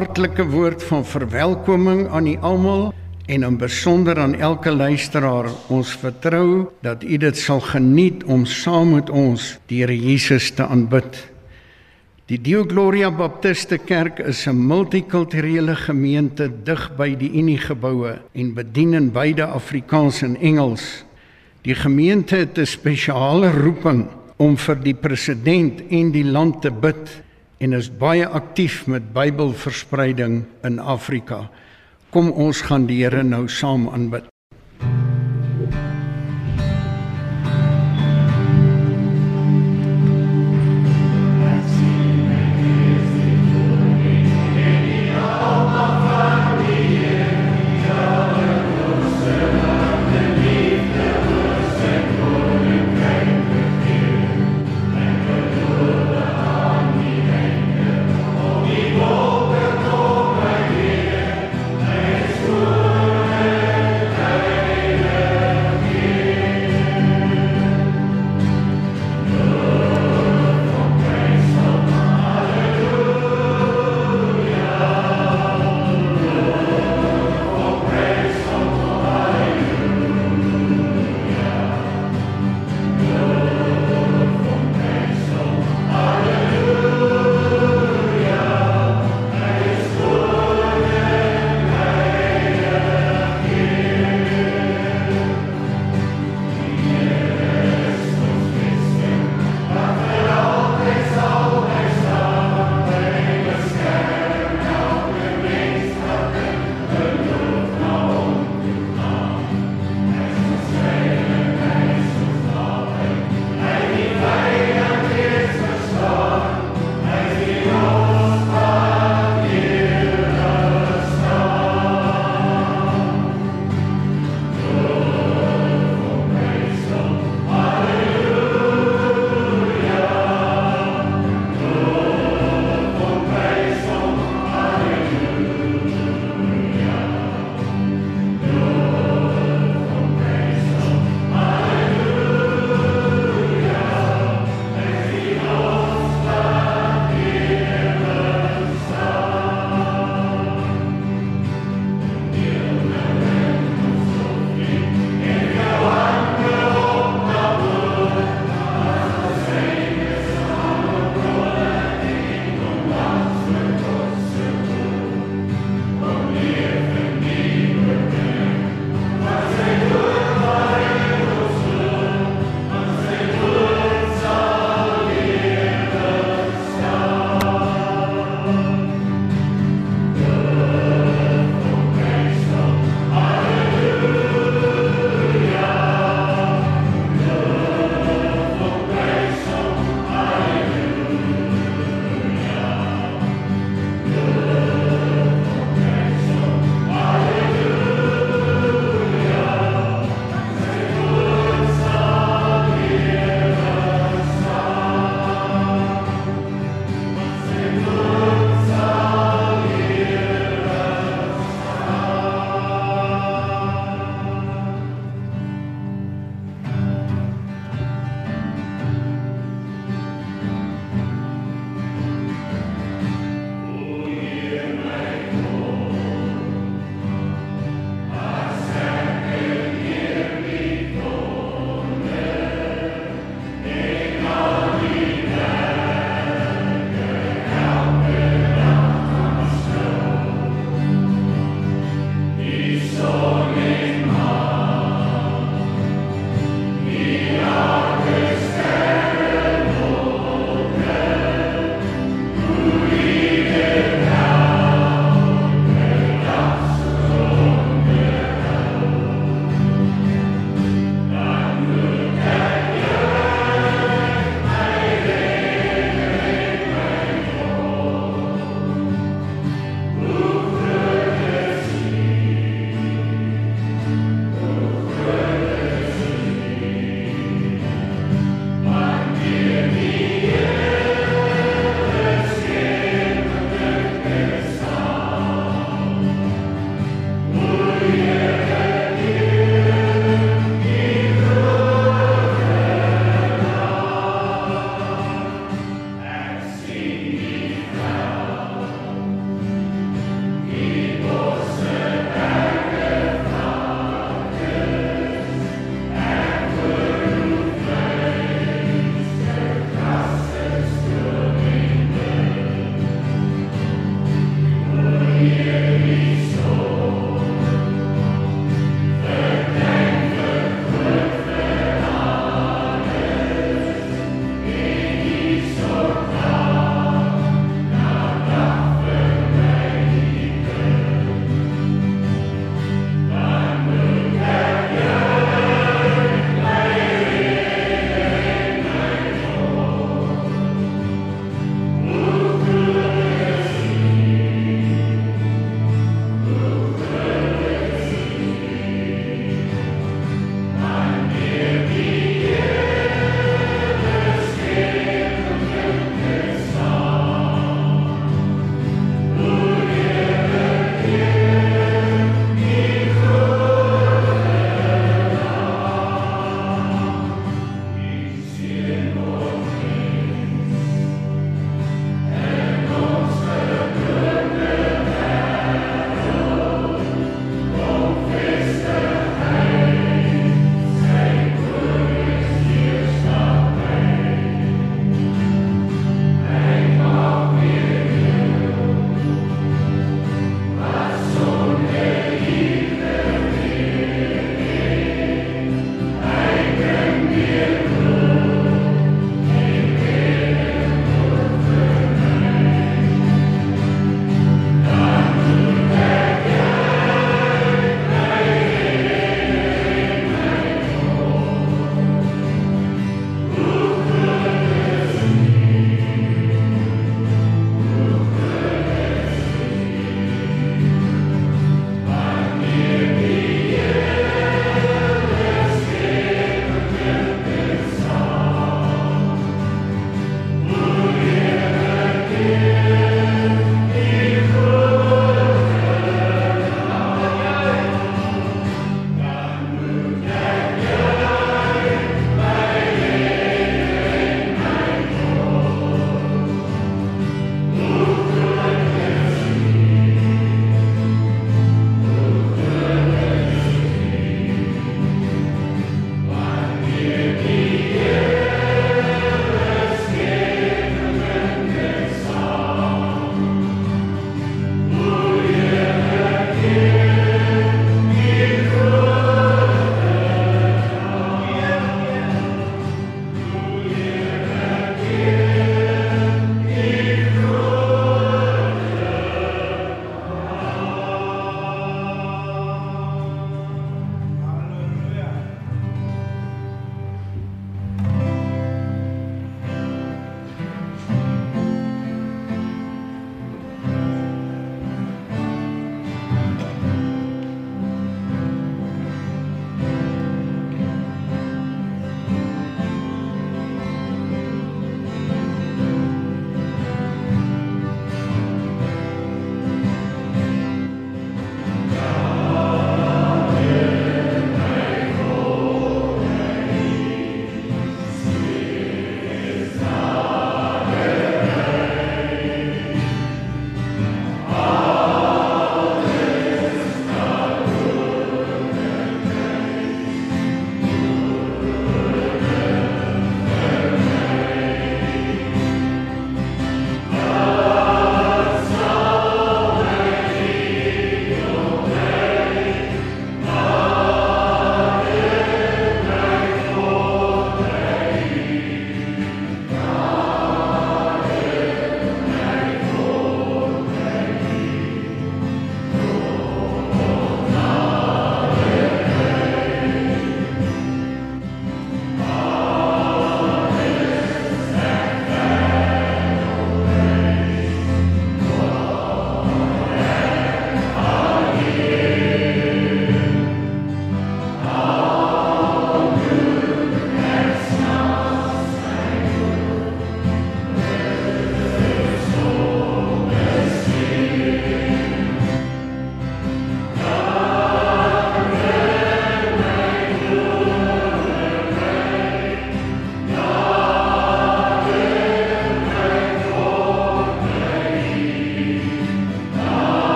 hartlike woord van verwelkoming aan u almal en in besonder aan elke luisteraar. Ons vertrou dat u dit sal geniet om saam met ons die Here Jesus te aanbid. Die Dio Gloria Baptiste Kerk is 'n multikulturele gemeente dig by die Unie geboue en bedien in beide Afrikaans en Engels. Die gemeente het 'n spesiale roeping om vir die president en die land te bid en is baie aktief met Bybelverspreiding in Afrika. Kom ons gaan die Here nou saam aanbid.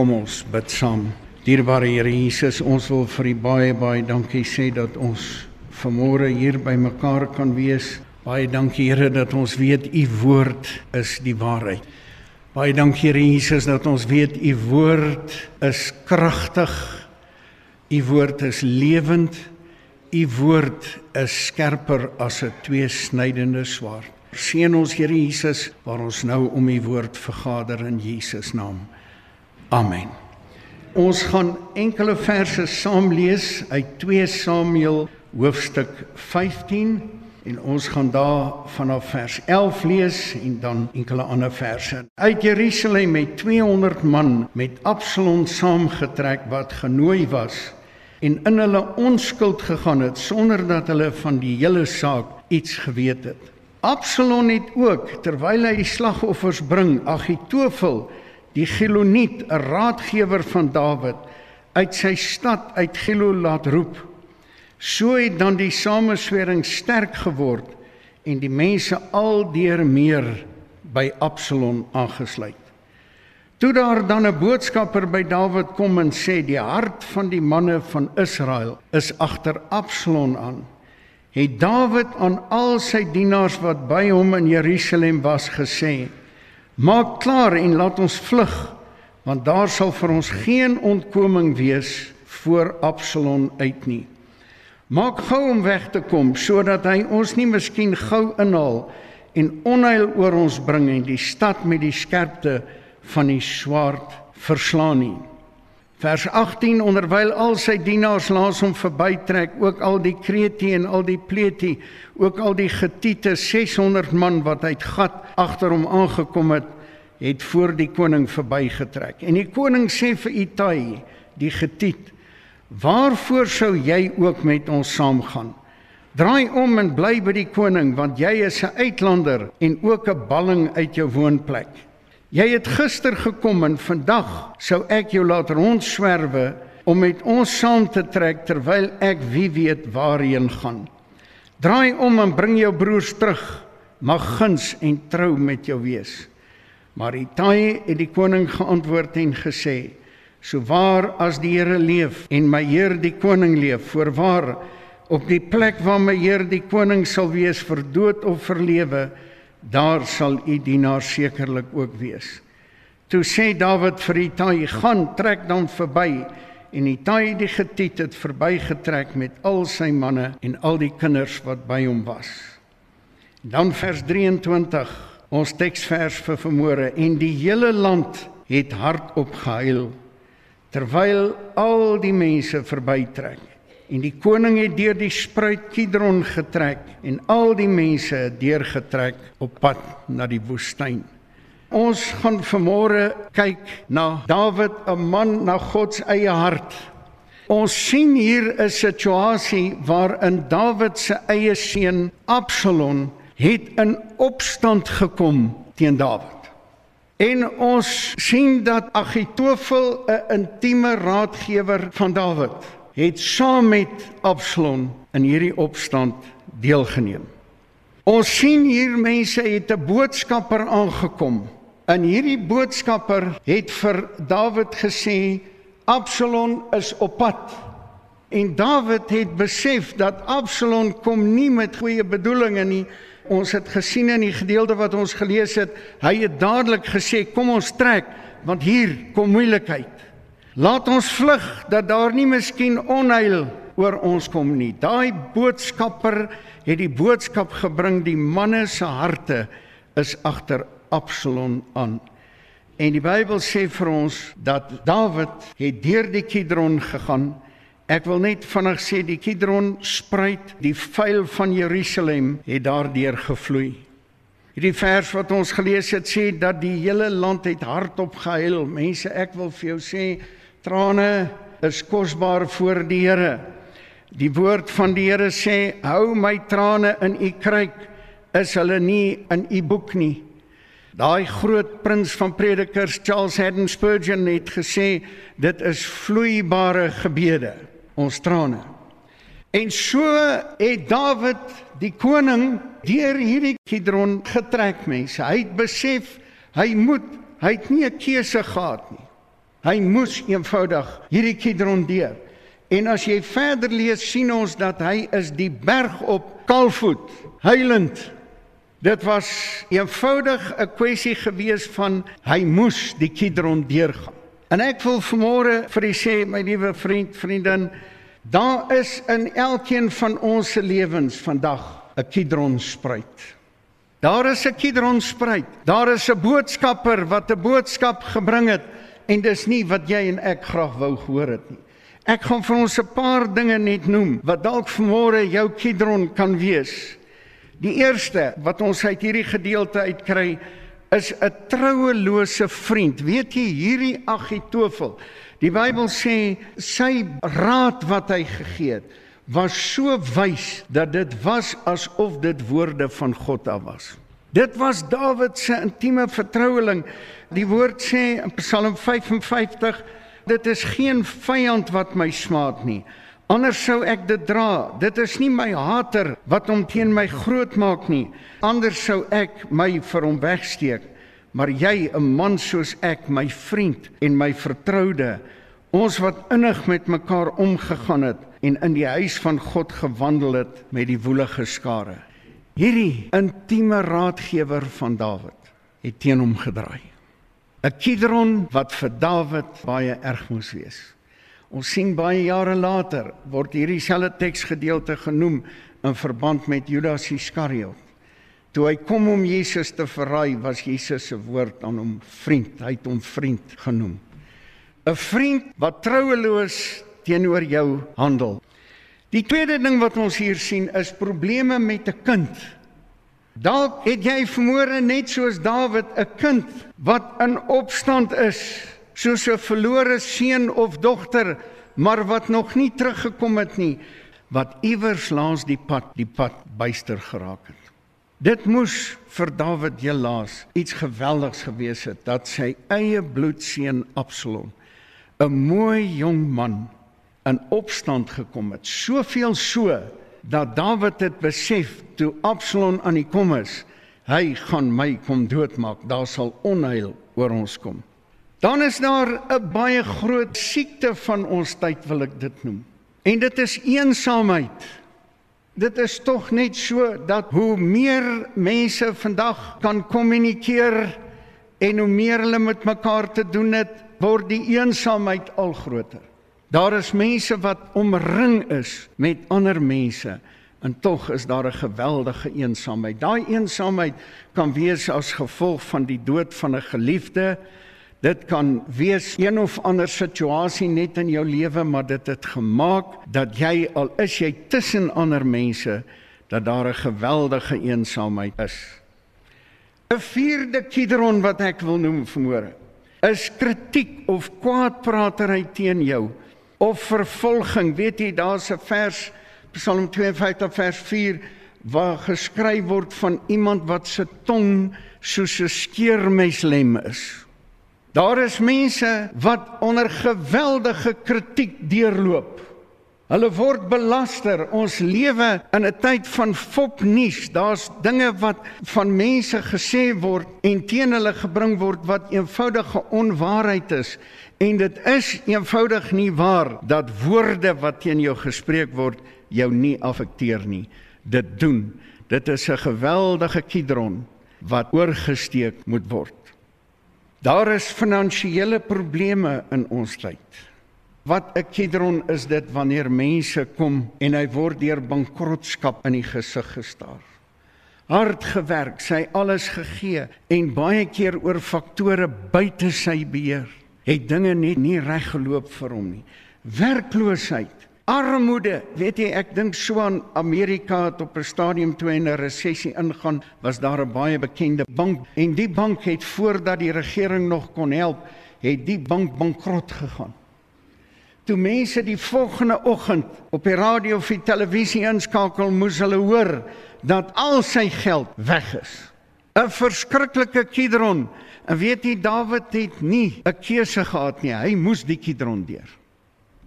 Kom ons bid saam. Dierbare Here Jesus, ons wil vir U baie baie dankie sê dat ons vanmôre hier by mekaar kan wees. Baie dankie Here dat ons weet U woord is die waarheid. Baie dankie Here Jesus dat ons weet U woord is kragtig. U woord is lewend. U woord is skerper as 'n tweesnydende swaard. Seën ons Here Jesus waar ons nou om U woord vergader in Jesus naam. Amen. Ons gaan enkele verse saam lees uit 2 Samuel hoofstuk 15 En ons gaan daar vanaf vers 11 lees en dan enkele ander verse. Uit Jerusalem het 200 man met Absalom saamgetrek wat genooi was en in hulle onskuld gegaan het sonder dat hulle van die hele saak iets geweet het. Absalom het ook terwyl hy die slagoffers bring, Agitofel, die Giloniet, 'n raadgewer van Dawid, uit sy stad uit Gilo laat roep So het dan die sameswering sterk geword en die mense aldeer meer by Absalom aangesluit. Toe daar dan 'n boodskapper by Dawid kom en sê die hart van die manne van Israel is agter Absalom aan, het Dawid aan al sy dienaars wat by hom in Jerusalem was gesê: "Maak klaar en laat ons vlug, want daar sal vir ons geen ontkoming wees voor Absalom uit nie." Maak gou om weg te kom sodat hy ons nie miskien gou inhaal en onheil oor ons bring en die stad met die skerpte van die swaard verslaan nie. Vers 18 onderwyl al sy dienaars langs hom verbytrek, ook al die Krete en al die Pleti, ook al die Getiete 600 man wat uit Gat agter hom aangekom het, het voor die koning verbygetrek. En die koning sê vir Itai, die Getiet, Waarvoor sou jy ook met ons saamgaan? Draai om en bly by die koning want jy is 'n uitlander en ook 'n balling uit jou woonplek. Jy het gister gekom en vandag sou ek jou laat rondswerwe om met ons saam te trek terwyl ek wie weet waarheen gaan. Draai om en bring jou broers terug. Mag guns en trou met jou wees. Maar Itai het die koning geantwoord en gesê: So waar as die Here leef en my Heer die koning leef, voorwaar op die plek waar my Heer die koning sal wees vir dood of vir lewe, daar sal u dienaar sekerlik ook wees. Toe sê Dawid vir Itai, gaan trek dan verby en Itai die getiet het verbygetrek met al sy manne en al die kinders wat by hom was. Dan vers 23, ons teksvers vir vanmôre en die hele land het hardop gehuil terwyl al die mense verbytrek en die koning het deur die spruit Kidron getrek en al die mense het deurgetrek op pad na die woestyn. Ons gaan vanmôre kyk na Dawid, 'n man na God se eie hart. Ons sien hier 'n situasie waarin Dawid se eie seun Absalom het in opstand gekom teen Dawid. En ons sien dat Agitofel 'n intieme raadgewer van Dawid het saam met Absalom in hierdie opstand deelgeneem. Ons sien hier mense het 'n boodskapper aangekom. En hierdie boodskapper het vir Dawid gesê Absalom is op pad. En Dawid het besef dat Absalom kom nie met goeie bedoelings nie, ons het gesien in die gedeelte wat ons gelees het, hy het dadelik gesê kom ons trek want hier kom moeilikheid. Laat ons vlug dat daar nie miskien onheil oor ons kom nie. Daai boodskapper het die boodskap gebring die manne se harte is agter Absalom aan. En die Bybel sê vir ons dat Dawid het deur die Kidron gegaan Ek wil net vinnig sê die Kidron spruit, die vuil van Jerusalem het daardeur gevloei. Hierdie vers wat ons gelees het sê dat die hele land het hardop gehuil. Mense, ek wil vir jou sê trane is kosbaar voor die Here. Die woord van die Here sê: "Hou my trane in u kruik, is hulle nie in u boek nie." Daai groot prins van predikers Charles Haddon Spurgeon het gesê dit is vloeibare gebede ons trane. En so het Dawid die koning deur hierdie Kidron getrek mense. Hy het besef hy moet, hy het nie 'n keuse gehad nie. Hy moes eenvoudig hierdie Kidron deur. En as jy verder lees, sien ons dat hy is die berg op kalfvoet, huilend. Dit was eenvoudig 'n kwessie gewees van hy moes die Kidron deurgaan. En ek wil vanmôre vir u sê, my liewe vriend, vriendin, daar is in elkeen van ons se lewens vandag 'n Kidron spruit. Daar is 'n Kidron spruit. Daar is 'n boodskapper wat 'n boodskap gebring het en dis nie wat jy en ek graag wou gehoor het nie. Ek gaan vir ons 'n paar dinge net noem wat dalk vanmôre jou Kidron kan wees. Die eerste wat ons uit hierdie gedeelte uitkry is 'n trouelose vriend. Weet jy hierdie Agitofel? Die Bybel sê sy raad wat hy gegee het was so wys dat dit was asof dit woorde van God af was. Dit was Dawid se intieme vertroueling. Die woord sê in Psalm 55 dit is geen vyand wat my smaad nie. Anders sou ek dit dra. Dit is nie my hater wat hom teen my groot maak nie. Anders sou ek my vir hom wegsteek. Maar jy, 'n man soos ek, my vriend en my vertroude, ons wat innig met mekaar omgegaan het en in die huis van God gewandel het met die woelige skare. Hierdie intieme raadgewer van Dawid het teen hom gedraai. 'n Kidron wat vir Dawid baie erg moes wees. Ons sien baie jare later word hierdie selfde teksgedeelte genoem in verband met Judas Iskariot. Toe hy kom om Jesus te verraai, was Jesus se woord aan hom vriend. Hy het hom vriend genoem. 'n Vriend wat troueloos teenoor jou handel. Die tweede ding wat ons hier sien is probleme met 'n kind. Dalk het jy vermoere net soos Dawid 'n kind wat in opstand is, soos 'n verlore seun of dogter, maar wat nog nie teruggekom het nie, wat iewers langs die pad die pad byster geraak het. Dit moes vir Dawid helaas iets geweldigs gewees het dat sy eie bloedseun Absalom, 'n mooi jong man, in opstand gekom het. Soveel so dat Dawid het besef toe Absalom aan die kom is, hy gaan my kom doodmaak. Daar sal onheil oor ons kom. Dan is daar 'n baie groot siekte van ons tyd wil ek dit noem. En dit is eensaamheid. Dit is tog net so dat hoe meer mense vandag kan kommunikeer en hoe meer hulle met mekaar te doen het, word die eensaamheid al groter. Daar is mense wat omring is met ander mense en tog is daar 'n geweldige eensaamheid. Daai eensaamheid kan wees as gevolg van die dood van 'n geliefde. Dit kan wees een of ander situasie net in jou lewe, maar dit het gemaak dat jy al is jy tussen ander mense dat daar 'n geweldige eensaamheid is. 'n Vierde kidron wat ek wil noem vanmôre is kritiek of kwaadpratery teen jou of vervolging. Weet jy, daar's 'n vers Psalm 52 vers 4 waar geskryf word van iemand wat se tong soos 'n skeermeslem is. Daar is mense wat onder geweldige kritiek deurloop. Hulle word belaster. Ons lewe in 'n tyd van fopnuus. Daar's dinge wat van mense gesê word en teen hulle gebring word wat eenvoudige onwaarheid is. En dit is eenvoudig nie waar dat woorde wat teen jou gespreek word jou nie affekteer nie. Dit doen. Dit is 'n geweldige kidron wat oorgesteek moet word. Daar is finansiële probleme in ons tyd. Wat 'n kidron is dit wanneer mense kom en hy word deur bankrotskap in die gesig gestaar. Hard gewerk, sy alles gegee en baie keer oor faktore buite sy beheer, het dinge net nie reg geloop vir hom nie. Werkloosheid, armoede, weet jy, ek dink so aan Amerika het op 'n stadium toe in 'n resessie ingaan, was daar 'n baie bekende bank en die bank het voordat die regering nog kon help, het die bank bankrot gegaan toe mense die volgende oggend op die radio of die televisie inskakel, moes hulle hoor dat al sy geld weg is. 'n Verskriklike kidron. En weet jy Dawid het nie 'n keuse gehad nie. Hy moes die kidron deur.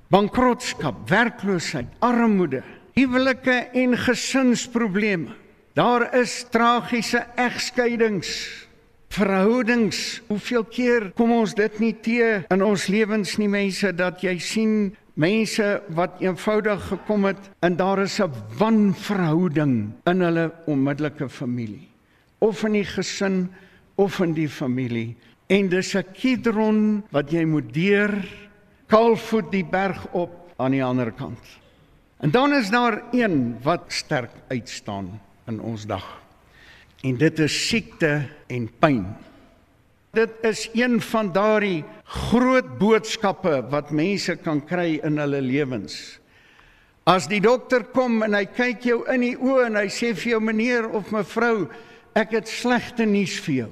Bankrotskap, werkloosheid, armoede, huwelike en gesinsprobleme. Daar is tragiese egskeidings. Verhoudings, hoeveel keer kom ons dit nie te in ons lewens nie mense dat jy sien mense wat eenvoudig gekom het en daar is 'n wanverhouding in hulle onmiddellike familie of in die gesin of in die familie en dis 'n kidron wat jy moet deur kaalvoet die berg op aan die ander kant. En dan is daar een wat sterk uitstaan in ons dag. En dit is siekte en pyn. Dit is een van daardie groot boodskappe wat mense kan kry in hulle lewens. As die dokter kom en hy kyk jou in die oë en hy sê vir jou meneer of mevrou, ek het slegte nuus vir jou.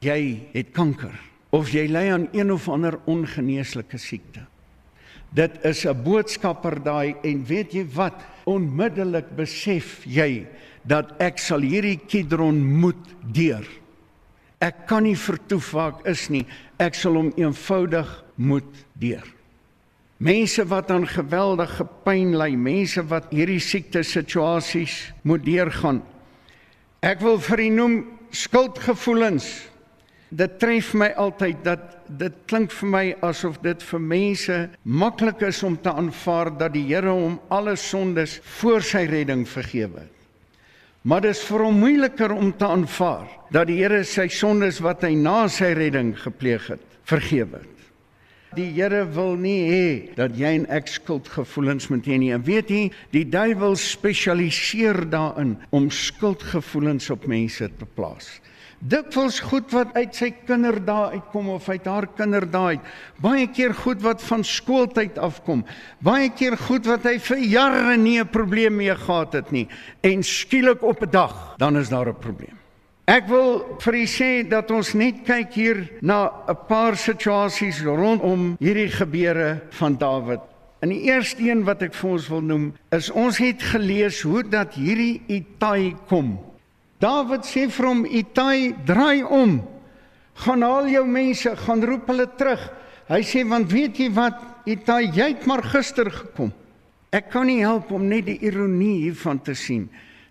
Jy het kanker of jy ly aan een of ander ongeneeslike siekte. Dit is 'n boodskapper daai en weet jy wat? Onmiddellik besef jy dat ek sal hierdie kidron moet deur. Ek kan nie vertoef waar ek is nie. Ek sal hom eenvoudig moet deur. Mense wat aan geweldige pyn ly, mense wat hierdie siekte situasies moet deurgaan. Ek wil vir u noem skuldgevoelens. Dit tref my altyd dat dit klink vir my asof dit vir mense maklik is om te aanvaar dat die Here hom alle sondes voor sy redding vergewe het. Maar dit is vir hom moeiliker om te aanvaar dat die Here sy sondes wat hy na sy redding gepleeg het, vergewe het. Die Here wil nie hê dat jy en ek skuldgevoelens moet hê nie. En weet jy, die duiwel spesialiseer daarin om skuldgevoelens op mense te plaas dikwels goed wat uit sy kinderdae uitkom of uit haar kinderdae uit. Baie keer goed wat van skooltyd afkom. Baie keer goed wat hy vir jare nie 'n probleem mee gehad het nie en skielik op 'n dag dan is daar 'n probleem. Ek wil vir u sê dat ons net kyk hier na 'n paar situasies rondom hierdie gebeure van Dawid. En die eerste een wat ek vir ons wil noem is ons het gelees hoe dat hierdie Itai kom Dawid sê vir hom: "Itai, draai om. Gaan haal jou mense, gaan roep hulle terug." Hy sê: "Want weet jy wat, Itai, jy het maar gister gekom." Ek kan nie help om net die ironie hiervan te sien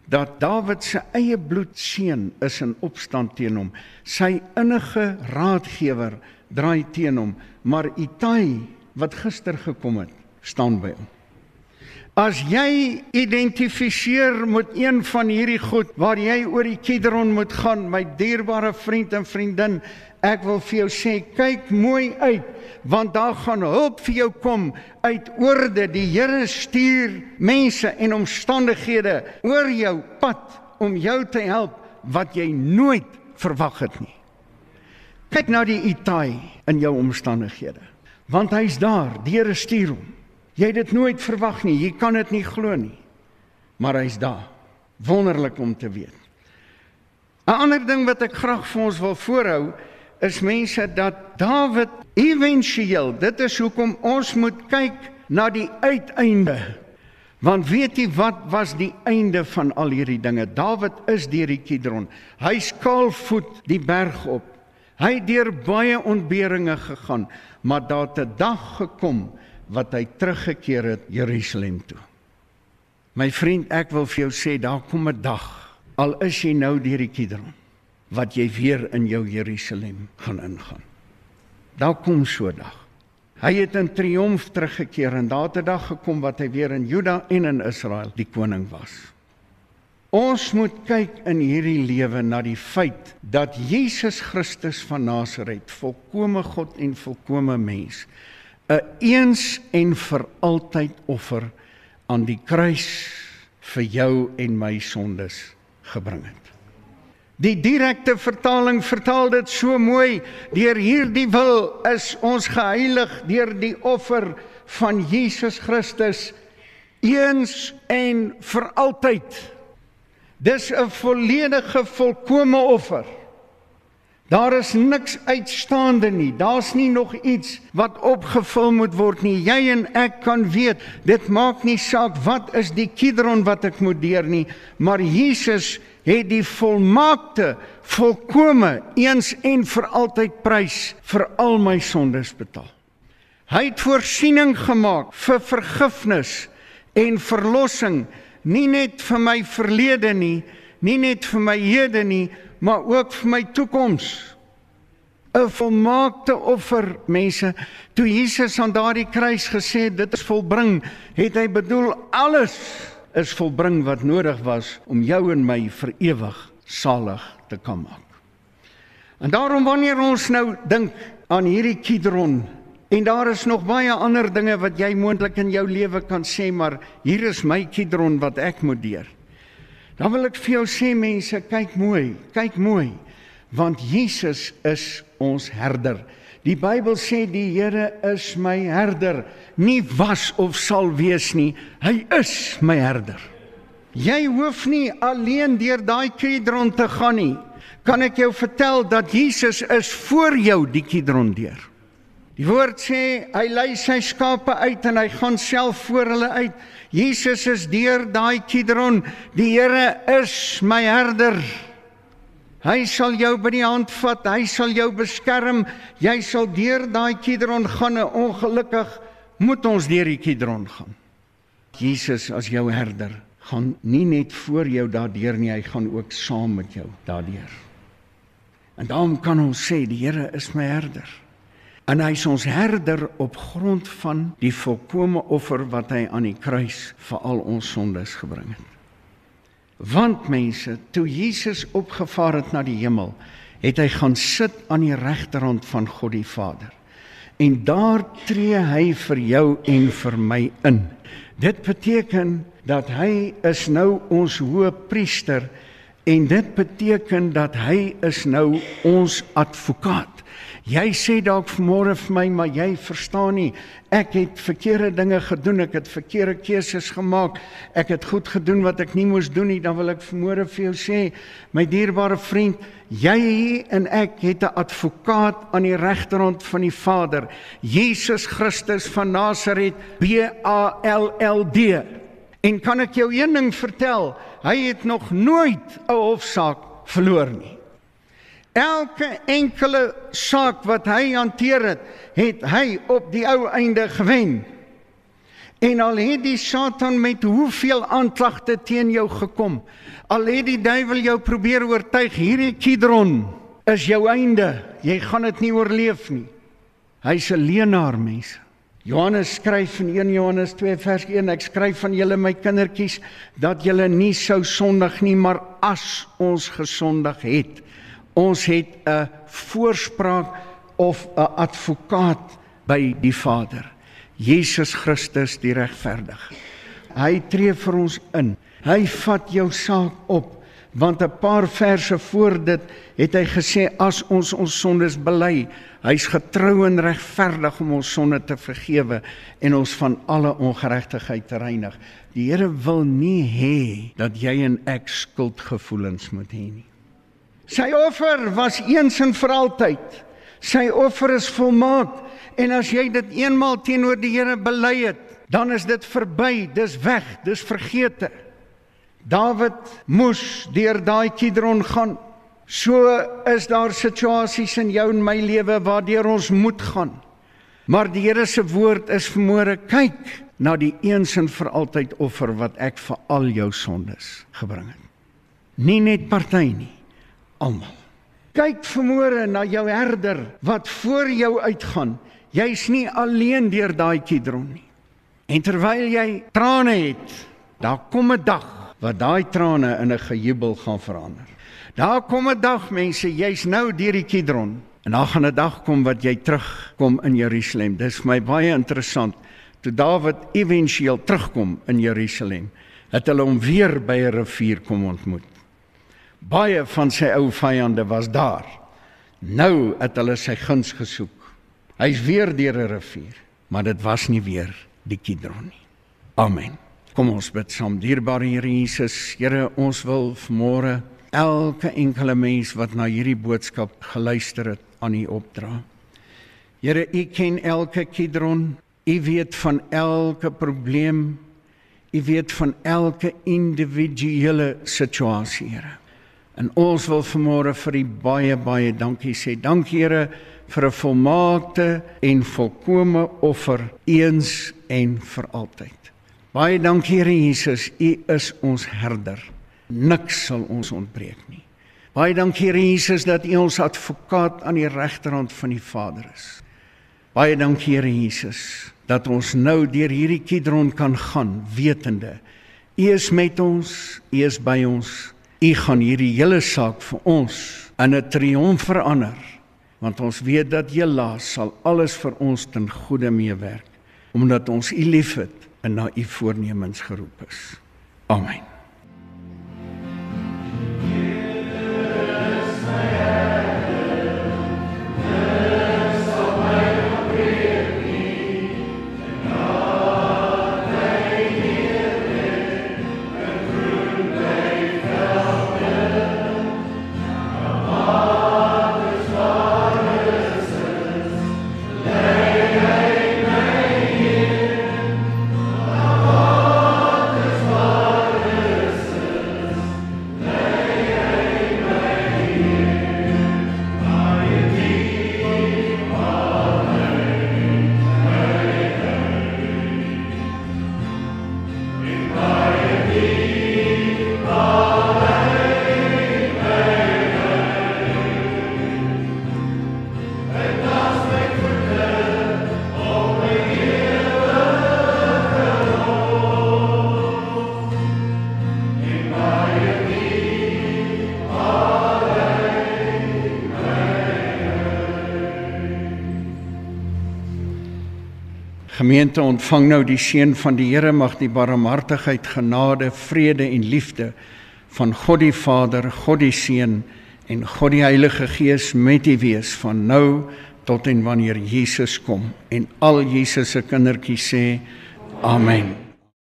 dat Dawid se eie bloedseun is in opstand teen hom. Sy innige raadgewer draai teen hom, maar Itai wat gister gekom het, staan by hom. As jy identifiseer met een van hierdie goed waar jy oor die Kidron moet gaan, my dierbare vriend en vriendin, ek wil vir jou sê, kyk mooi uit, want daar gaan hulp vir jou kom uit oorde. Die Here stuur mense en omstandighede oor jou pad om jou te help wat jy nooit verwag het nie. Kyk na die Itai in jou omstandighede, want hy's daar, die Here stuur hom. Jy het dit nooit verwag nie. Jy kan dit nie glo nie. Maar hy's daar. Wonderlik om te weet. 'n Ander ding wat ek graag vir ons wil voorhou is mense dat Dawid éventueel, dit is hoekom ons moet kyk na die uiteinde. Want weet jy wat was die einde van al hierdie dinge? Dawid is deur die Kidron. Hy skaalvoet die berg op. Hy het deur baie ontberinge gegaan, maar daar het 'n dag gekom wat hy teruggekeer het Jerusalem toe. My vriend, ek wil vir jou sê daar kom 'n dag al is jy nou deur die Kidron wat jy weer in jou Jerusalem gaan ingaan. Daar kom so 'n dag. Hy het in triomf teruggekeer en daar het 'n dag gekom wat hy weer in Juda en in Israel die koning was. Ons moet kyk in hierdie lewe na die feit dat Jesus Christus van Nasaret, volkomme God en volkomme mens, 'n eens en vir altyd offer aan die kruis vir jou en my sondes gebring het. Die direkte vertaling vertaal dit so mooi: Deur hierdie wil is ons geheilig deur die offer van Jesus Christus eens en vir altyd. Dis 'n volledige volkomme offer. Daar is niks uitstaande nie. Daar's nie nog iets wat opgevul moet word nie. Jy en ek kan weet, dit maak nie saak wat is die kidron wat ek moet deur nie, maar Jesus het die volmaakte, volkome eens en vir altyd prys vir al my sondes betaal. Hy het voorsiening gemaak vir vergifnis en verlossing, nie net vir my verlede nie, nie net vir my hede nie, maar ook vir my toekoms. 'n volmaakte offer, mense. Toe Jesus aan daardie kruis gesê het dit is volbring, het hy bedoel alles is volbring wat nodig was om jou en my vir ewig salig te kan maak. En daarom wanneer ons nou dink aan hierdie Kidron en daar is nog baie ander dinge wat jy moontlik in jou lewe kan sê, maar hier is my Kidron wat ek moet deur. Dan wil ek vir jou sê mense, kyk mooi, kyk mooi, want Jesus is ons herder. Die Bybel sê die Here is my herder, nie was of sal wees nie. Hy is my herder. Jy hoef nie alleen deur daai Kidron te gaan nie. Kan ek jou vertel dat Jesus is voor jou die Kidron deur? Die woord sê hy lei sy skape uit en hy gaan self voor hulle uit. Jesus is deur daai Kidron. Die Here is my herder. Hy sal jou by die hand vat, hy sal jou beskerm. Jy sal deur daai Kidron gaan. Ongelukkig moet ons deur die Kidron gaan. Jesus as jou herder gaan nie net voor jou daardeur nie, hy gaan ook saam met jou daardeur. En daarom kan ons sê die Here is my herder. En hy is ons herder op grond van die volkomme offer wat hy aan die kruis vir al ons sondes gebring het. Want mense, toe Jesus opgevaar het na die hemel, het hy gaan sit aan die regterhand van God die Vader. En daar tree hy vir jou en vir my in. Dit beteken dat hy is nou ons hoëpriester en dit beteken dat hy is nou ons advokaat. Jy sê dalk vanmôre vir my, maar jy verstaan nie. Ek het verkeerde dinge gedoen, ek het verkeerde keuses gemaak. Ek het goed gedoen wat ek nie moes doen nie. Dan wil ek vanmôre vir jou sê, my dierbare vriend, jy en ek het 'n advokaat aan die regterhand van die Vader, Jesus Christus van Nasaret, B A L L D. En kan ek jou een ding vertel? Hy het nog nooit 'n hofsaak verloor nie. Elke enkele saak wat hy hanteer het, het hy op die ou einde gewen. En al het die Satan met hoeveel aanklagte teen jou gekom, al het die duiwel jou probeer oortuig hierdie Kidron is jou einde, jy gaan dit nie oorleef nie. Hy's 'n leenaar mens. Johannes skryf in 1 Johannes 2 vers 1 ek skryf van julle my kindertjies dat julle nie sou sondig nie maar as ons gesondig het Ons het 'n voorspraak of 'n advokaat by die Vader. Jesus Christus die regverdige. Hy tree vir ons in. Hy vat jou saak op want 'n paar verse voor dit het hy gesê as ons ons sondes bely, hy's getrou en regverdig om ons sonde te vergewe en ons van alle ongeregtigheid te reinig. Die Here wil nie hê dat jy en ek skuldgevoelens moet hê nie. Sy offer was eens en vir altyd. Sy offer is volmaak en as jy dit eenmaal teenoor die Here bely het, dan is dit verby, dis weg, dis vergete. Dawid moes deur daai Kidron gaan. So is daar situasies in jou en my lewe waardeur ons moet gaan. Maar die Here se woord is vermoere kyk na die eens en vir altyd offer wat ek vir al jou sondes gebring het. Nie net party nie almal. Kyk vermoere na jou herder wat voor jou uitgaan. Jy's nie alleen deur daai Kidron nie. En terwyl jy trane het, daar kom 'n dag wat daai trane in 'n gejubel gaan verander. Daar kom 'n dag mense, jy's nou deur die Kidron en daar gaan 'n dag kom wat jy terugkom in Jerusalem. Dis vir my baie interessant. Toe Dawid éventueel terugkom in Jerusalem, het hulle hom weer by 'n rivier kom ontmoet. Baie van sy ou vyande was daar. Nou het hulle sy guns gesoek. Hy's weer deur 'n rivier, maar dit was nie weer die Kidron nie. Amen. Kom ons bid saam. Dierbare Here Jesus, Here, ons wil vanmôre elke enkele mens wat na hierdie boodskap geluister het aan U opdra. Here, U ken elke Kidron. U weet van elke probleem. U weet van elke individuele situasie, Here. En ons wil vanmôre vir U baie baie dankie sê. Dankie Here vir 'n volmaakte en volkomme offer eens en vir altyd. Baie dankie Here Jesus, U is ons herder. Niks sal ons ontbreek nie. Baie dankie Here Jesus dat U ons advokaat aan die regterhand van die Vader is. Baie dankie Here Jesus dat ons nou deur hierdie Kidron kan gaan wetende U is met ons, U is by ons. U gaan hierdie hele saak vir ons in 'n triomf verander want ons weet dat Jela sal alles vir ons ten goeie meewerk omdat ons U liefhet en na U voornemens geroep is. Amen. Gemeente ontvang nou die seën van die Here mag die barmhartigheid, genade, vrede en liefde van God die Vader, God die Seun en God die Heilige Gees met u wees van nou tot en wanneer Jesus kom en al Jesus se kindertjies sê amen.